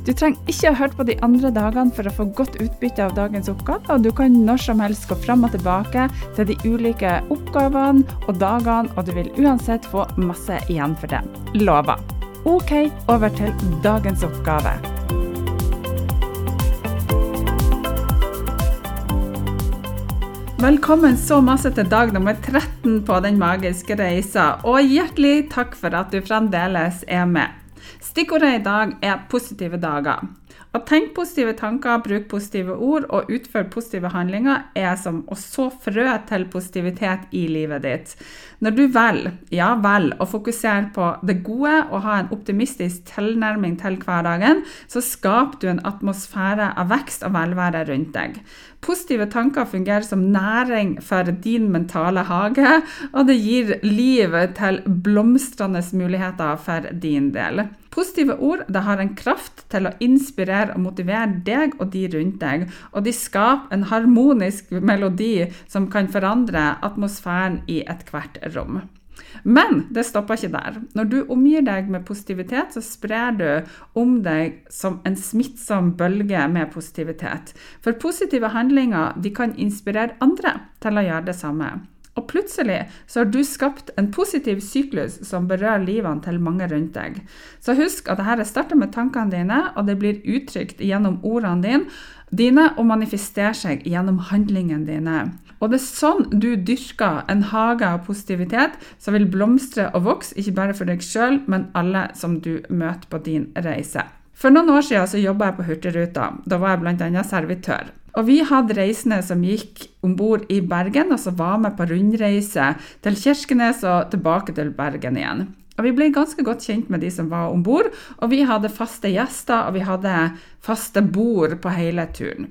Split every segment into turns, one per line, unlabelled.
Du trenger ikke å høre på de andre dagene for å få godt utbytte av dagens oppgave, og du kan når som helst gå fram og tilbake til de ulike oppgavene og dagene, og du vil uansett få masse igjen for det. Lover. OK, over til dagens oppgave. Velkommen så masse til dag nummer 13 på Den magiske reisa, og hjertelig takk for at du fremdeles er med. Stikkordet i dag er positive dager. Å tenke positive tanker, bruke positive ord og utføre positive handlinger er som å så frø til positivitet i livet ditt. Når du velger, ja vel, å fokusere på det gode og ha en optimistisk tilnærming til hverdagen, så skaper du en atmosfære av vekst og velvære rundt deg. Positive tanker fungerer som næring for din mentale hage, og det gir liv til blomstrende muligheter for din del. Positive ord har en kraft til å inspirere og motivere deg og de rundt deg, og de skaper en harmonisk melodi som kan forandre atmosfæren i ethvert rom. Men det stopper ikke der. Når du omgir deg med positivitet, så sprer du om deg som en smittsom bølge med positivitet. For positive handlinger kan inspirere andre til å gjøre det samme. Og plutselig så har du skapt en positiv syklus som berører livene til mange rundt deg. Så husk at dette starter med tankene dine, og det blir uttrykt gjennom ordene dine, dine og manifesterer seg gjennom handlingene dine. Og det er sånn du dyrker en hage av positivitet som vil blomstre og vokse, ikke bare for deg sjøl, men alle som du møter på din reise. For noen år siden så jobba jeg på Hurtigruta. Da var jeg bl.a. servitør. Og vi hadde reisende som gikk om bord i Bergen, og som var med på rundreise til Kirkenes og tilbake til Bergen igjen. Og Vi ble ganske godt kjent med de som var om bord, og vi hadde faste gjester og vi hadde faste bord på hele turen.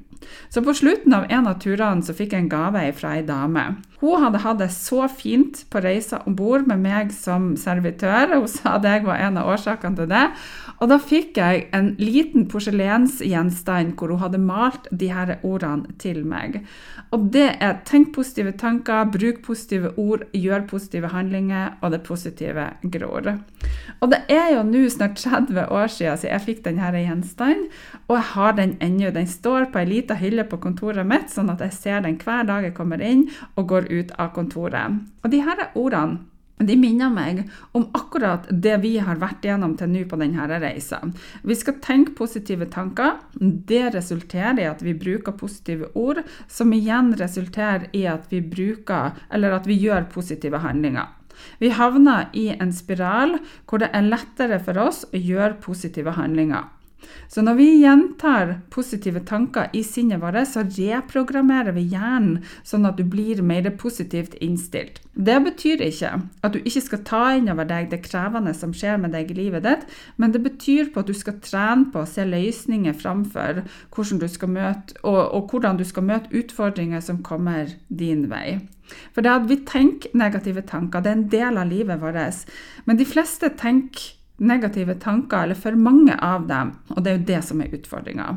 Så på slutten av en av turene så fikk jeg en gave fra ei dame. Hun hadde hatt det så fint på reisa om bord med meg som servitør, hun sa at jeg var en av årsakene til det. Og da fikk jeg en liten porselensgjenstand hvor hun hadde malt de her ordene til meg. Og det er tenk positive tanker, bruk positive ord, gjør positive handlinger, og det positive gror. Og det er jo nå snart 30 år siden jeg fikk denne gjenstanden, og jeg har den ennå. Den står på ei lita hylle på kontoret mitt, sånn at jeg ser den hver dag jeg kommer inn og går ut av kontoret. Og de her ordene de minner meg om akkurat det vi har vært gjennom til nå på denne reisa. Vi skal tenke positive tanker. Det resulterer i at vi bruker positive ord, som igjen resulterer i at vi bruker, eller at vi gjør positive handlinger. Vi havner i en spiral hvor det er lettere for oss å gjøre positive handlinger. Så når vi gjentar positive tanker i sinnet vårt, så reprogrammerer vi hjernen sånn at du blir mer positivt innstilt. Det betyr ikke at du ikke skal ta inn over deg det krevende som skjer med deg i livet ditt, men det betyr på at du skal trene på å se løsninger framfor hvordan du skal møte, og, og hvordan du skal møte utfordringer som kommer din vei. For det at vi tenker negative tanker, det er en del av livet vårt. Men de fleste tenker negative tanker, eller for mange av dem. Og det er jo det som er utfordringa.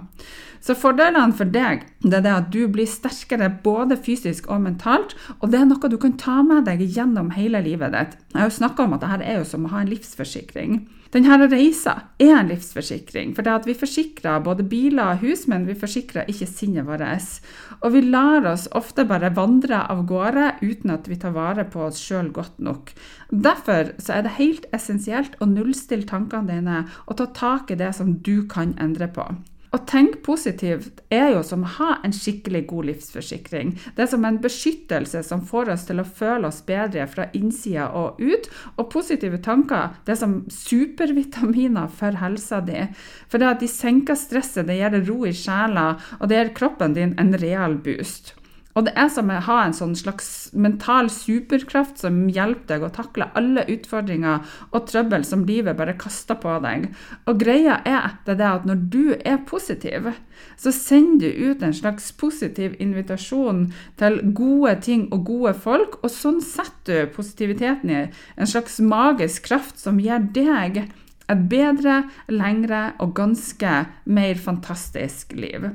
Så fordelene for deg det er det at du blir sterkere både fysisk og mentalt, og det er noe du kan ta med deg gjennom hele livet ditt. Jeg har jo snakka om at dette er jo som å ha en livsforsikring. Denne reisa er en livsforsikring, for det at vi forsikrer både biler og hus, men vi forsikrer ikke sinnet vårt. Og vi lar oss ofte bare vandre av gårde uten at vi tar vare på oss sjøl godt nok. Derfor så er det helt essensielt å nullstille tankene dine og ta tak i det som du kan endre på. Å tenke positivt er jo som å ha en skikkelig god livsforsikring. Det er som en beskyttelse som får oss til å føle oss bedre fra innsida og ut. Og positive tanker det er som supervitaminer for helsa di. For det at de senker stresset, det gir deg ro i sjela, og det gir kroppen din en real boost. Og det er som å ha en sånn slags mental superkraft som hjelper deg å takle alle utfordringer og trøbbel som livet bare kaster på deg. Og greia er etter det at når du er positiv, så sender du ut en slags positiv invitasjon til gode ting og gode folk, og sånn setter du positiviteten i en slags magisk kraft som gir deg et bedre, lengre og ganske mer fantastisk liv.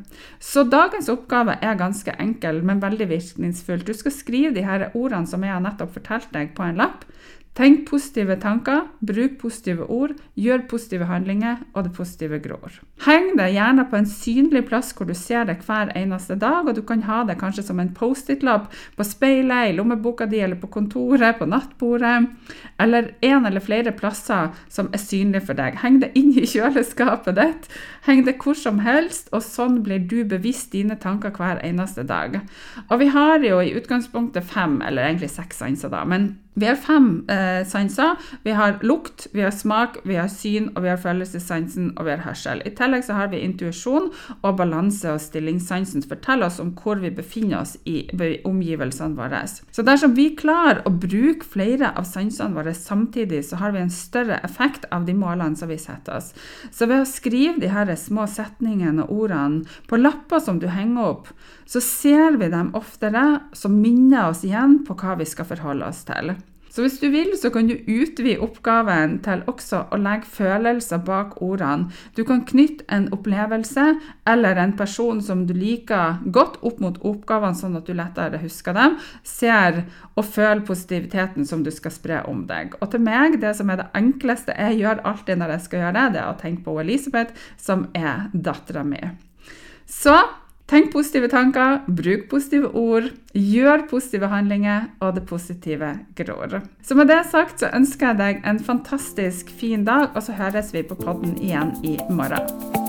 Så dagens oppgave er ganske enkel, men veldig virkningsfull. Du skal skrive de her ordene som jeg nettopp fortalt deg, på en lapp. Tenk positive tanker, bruk positive ord, gjør positive handlinger, og det positive gror. Heng det gjerne på en synlig plass hvor du ser det hver eneste dag, og du kan ha det kanskje som en Post-It-lapp på speilet, i lommeboka di eller på kontoret, på nattbordet, eller en eller flere plasser som er synlige for deg. Heng det inn i kjøleskapet ditt, heng det hvor som helst, og sånn blir du bevisst dine tanker hver eneste dag. Og vi har jo i utgangspunktet fem, eller egentlig seks sanser, da. men vi har fem eh, sanser. Vi har lukt, vi har smak, vi har syn, og vi har følelsessansen og vi har hørsel. I tillegg så har vi intuisjon og balanse- og stillingssansen som forteller oss om hvor vi befinner oss i omgivelsene våre. Så dersom vi klarer å bruke flere av sansene våre samtidig, så har vi en større effekt av de målene som vi setter oss. Så ved å skrive de her små setningene og ordene på lapper som du henger opp, så ser vi dem oftere, som minner oss igjen på hva vi skal forholde oss til. Så hvis du vil, så kan du utvide oppgaven til også å legge følelser bak ordene. Du kan knytte en opplevelse eller en person som du liker godt opp mot oppgavene, sånn at du lettere husker dem, ser og føler positiviteten som du skal spre om deg. Og til meg, det som er det enkleste jeg gjør alltid når jeg skal gjøre det, det er å tenke på Elisabeth, som er dattera mi. Så Tenk positive tanker, bruk positive ord, gjør positive handlinger, og det positive gror. Så med det sagt så ønsker jeg deg en fantastisk fin dag, og så høres vi på podden igjen i morgen.